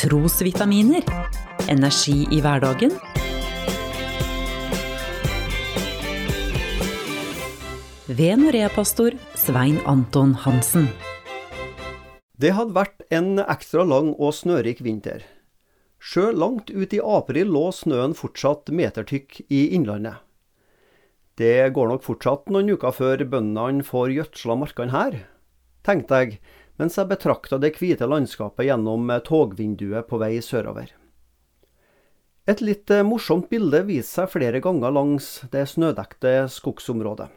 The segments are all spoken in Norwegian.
Trosvitaminer. Energi i hverdagen. Ved Norea-pastor Svein Anton Hansen. Det hadde vært en ekstra lang og snørik vinter. Sjøl langt ut i april lå snøen fortsatt metertykk i innlandet. Det går nok fortsatt noen uker før bøndene får gjødsla markene her, tenkte jeg mens jeg betrakta det hvite landskapet gjennom togvinduet på vei sørover. Et litt morsomt bilde viser seg flere ganger langs det snødekte skogsområdet.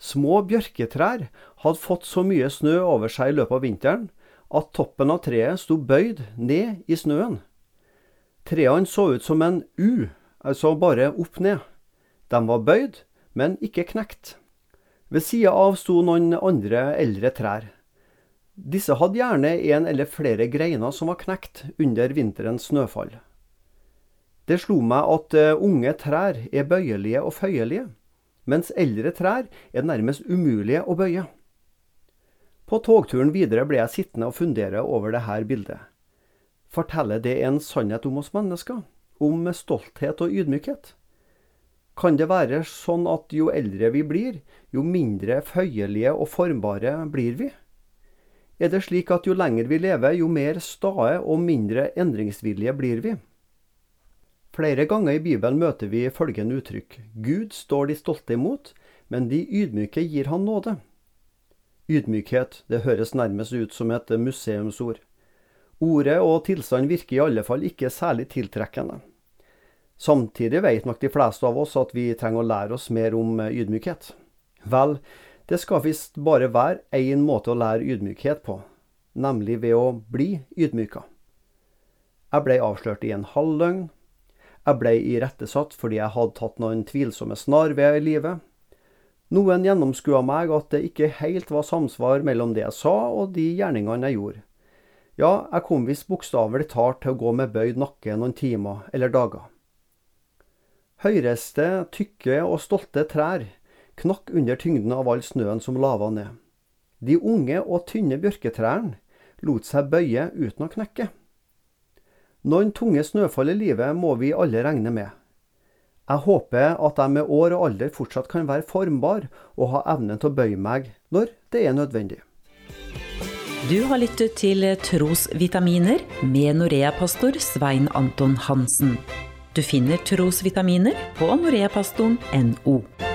Små bjørketrær hadde fått så mye snø over seg i løpet av vinteren at toppen av treet sto bøyd ned i snøen. Trærne så ut som en U, altså bare opp ned. De var bøyd, men ikke knekt. Ved sida av sto noen andre eldre trær. Disse hadde gjerne en eller flere greiner som var knekt under vinterens snøfall. Det slo meg at eh, unge trær er bøyelige og føyelige, mens eldre trær er nærmest umulige å bøye. På togturen videre ble jeg sittende og fundere over dette bildet. Forteller det en sannhet om oss mennesker? Om stolthet og ydmykhet? Kan det være sånn at jo eldre vi blir, jo mindre føyelige og formbare blir vi? Er det slik at jo lenger vi lever, jo mer stae og mindre endringsvillige blir vi? Flere ganger i Bibelen møter vi følgende uttrykk Gud står de stolte imot, men de ydmyke gir han nåde. Ydmykhet, det høres nærmest ut som et museumsord. Ordet og tilstand virker i alle fall ikke særlig tiltrekkende. Samtidig vet nok de fleste av oss at vi trenger å lære oss mer om ydmykhet. Vel, det skal visst bare være én måte å lære ydmykhet på, nemlig ved å bli ydmyka. Jeg ble avslørt i en halv løgn. Jeg ble irettesatt fordi jeg hadde tatt noen tvilsomme snarveier i livet. Noen gjennomskua meg at det ikke helt var samsvar mellom det jeg sa og de gjerningene jeg gjorde. Ja, jeg kom visst bokstavelig talt til å gå med bøyd nakke noen timer eller dager. Høyreste, tykke og stolte trær knakk under tyngden av all snøen som lava ned. De unge og tynne bjørketrærne lot seg bøye uten å knekke. Noen tunge snøfall i livet må vi alle regne med. Jeg håper at jeg med år og alder fortsatt kan være formbar og ha evnen til å bøye meg når det er nødvendig. Du har lyttet til Trosvitaminer med Norea-pastor Svein Anton Hansen. Du finner trosvitaminer på noreapastoren.no.